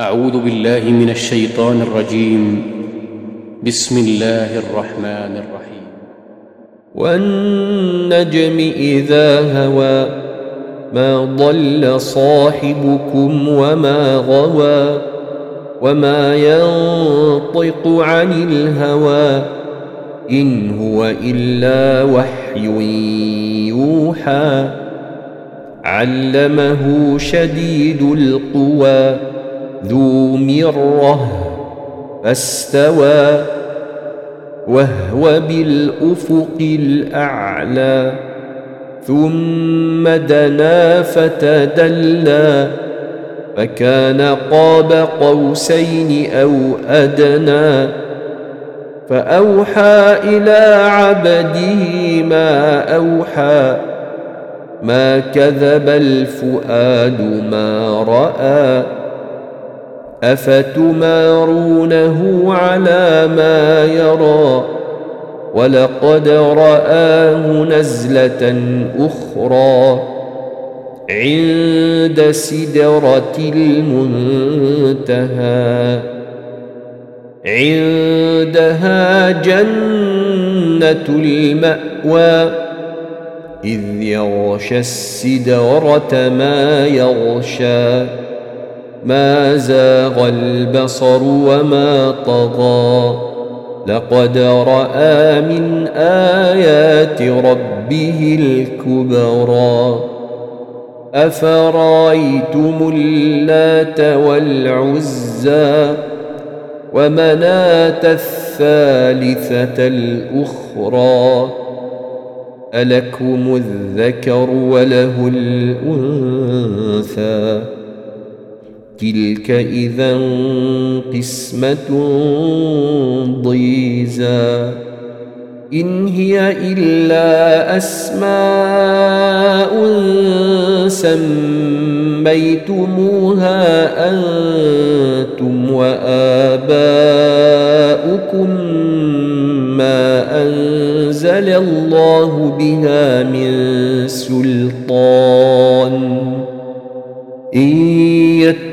أعوذ بالله من الشيطان الرجيم. بسم الله الرحمن الرحيم. والنجم إذا هوى ما ضل صاحبكم وما غوى وما ينطق عن الهوى إن هو إلا وحي يوحى. علمه شديد القوى. ذو مرة فاستوى وهو بالأفق الأعلى ثم دنا فتدلى فكان قاب قوسين أو أدنى فأوحى إلى عبده ما أوحى ما كذب الفؤاد ما رأى. افتمارونه على ما يرى؟ ولقد راه نزله أخرى عند سدره المنتهى عندها جنه الماوى اذ يغشى السدره ما يغشى ما زاغ البصر وما طغى. لقد رأى من آيات ربه الكبرى. أفرأيتم اللات والعزى ومناة الثالثة الأخرى؟ ألكم الذكر وله الأنثى؟ تلك إذا قسمة ضيزى. إن هي إلا أسماء سميتموها أنتم وآباؤكم ما أنزل الله بها من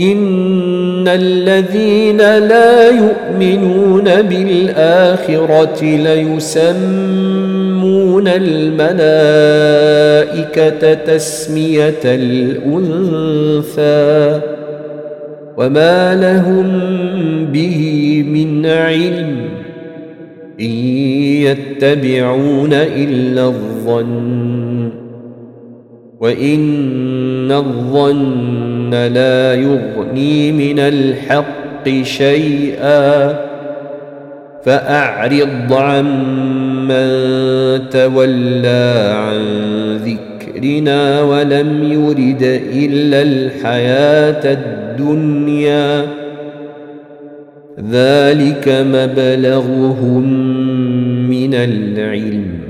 ان الذين لا يؤمنون بالاخره ليسمون الملائكه تسميه الانثى وما لهم به من علم ان يتبعون الا الظن وان الظن لا يغني من الحق شيئا فأعرض عمن تولى عن ذكرنا ولم يرد إلا الحياة الدنيا. ذلك مبلغهم من العلم.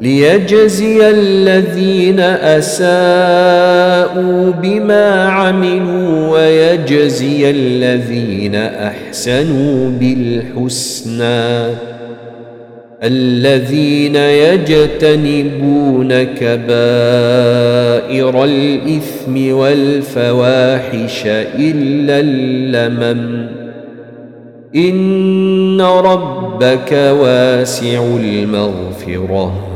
ليجزي الذين أساءوا بما عملوا ويجزي الذين أحسنوا بالحسنى. الذين يجتنبون كبائر الإثم والفواحش إلا اللمم. إن ربك واسع المغفرة.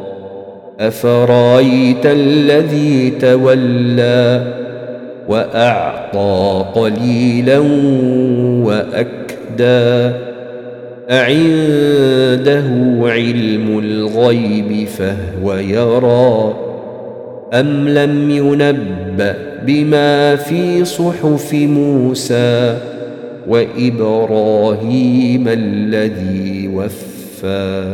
أفرأيت الذي تولى وأعطى قليلا وأكدى أعنده علم الغيب فهو يرى أم لم ينبأ بما في صحف موسى وإبراهيم الذي وفى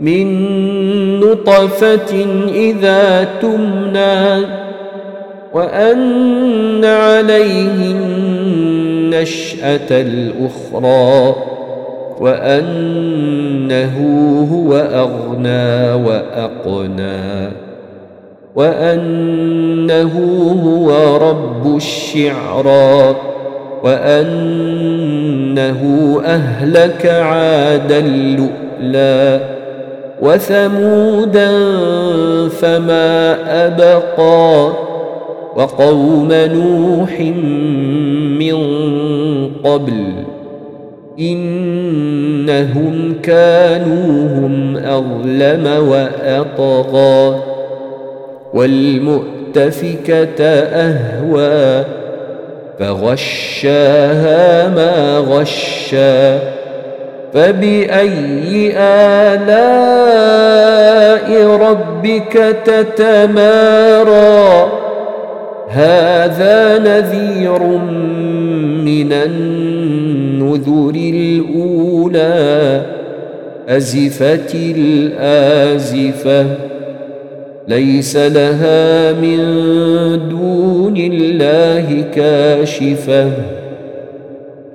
من نطفة إذا تمنى وأن عليه النشأة الأخرى وأنه هو أغنى وأقنى وأنه هو رب الشعرى وأنه أهلك عادا لؤلا وثمودا فما أبقى وقوم نوح من قبل إنهم كانوا هم أظلم وأطغى والمؤتفكة أهوى فغشاها ما غشا فبأي آلاء ربك تتمارى؟ هذا نذير من النذر الأولى أزفت الآزفة ليس لها من دون الله كاشفه.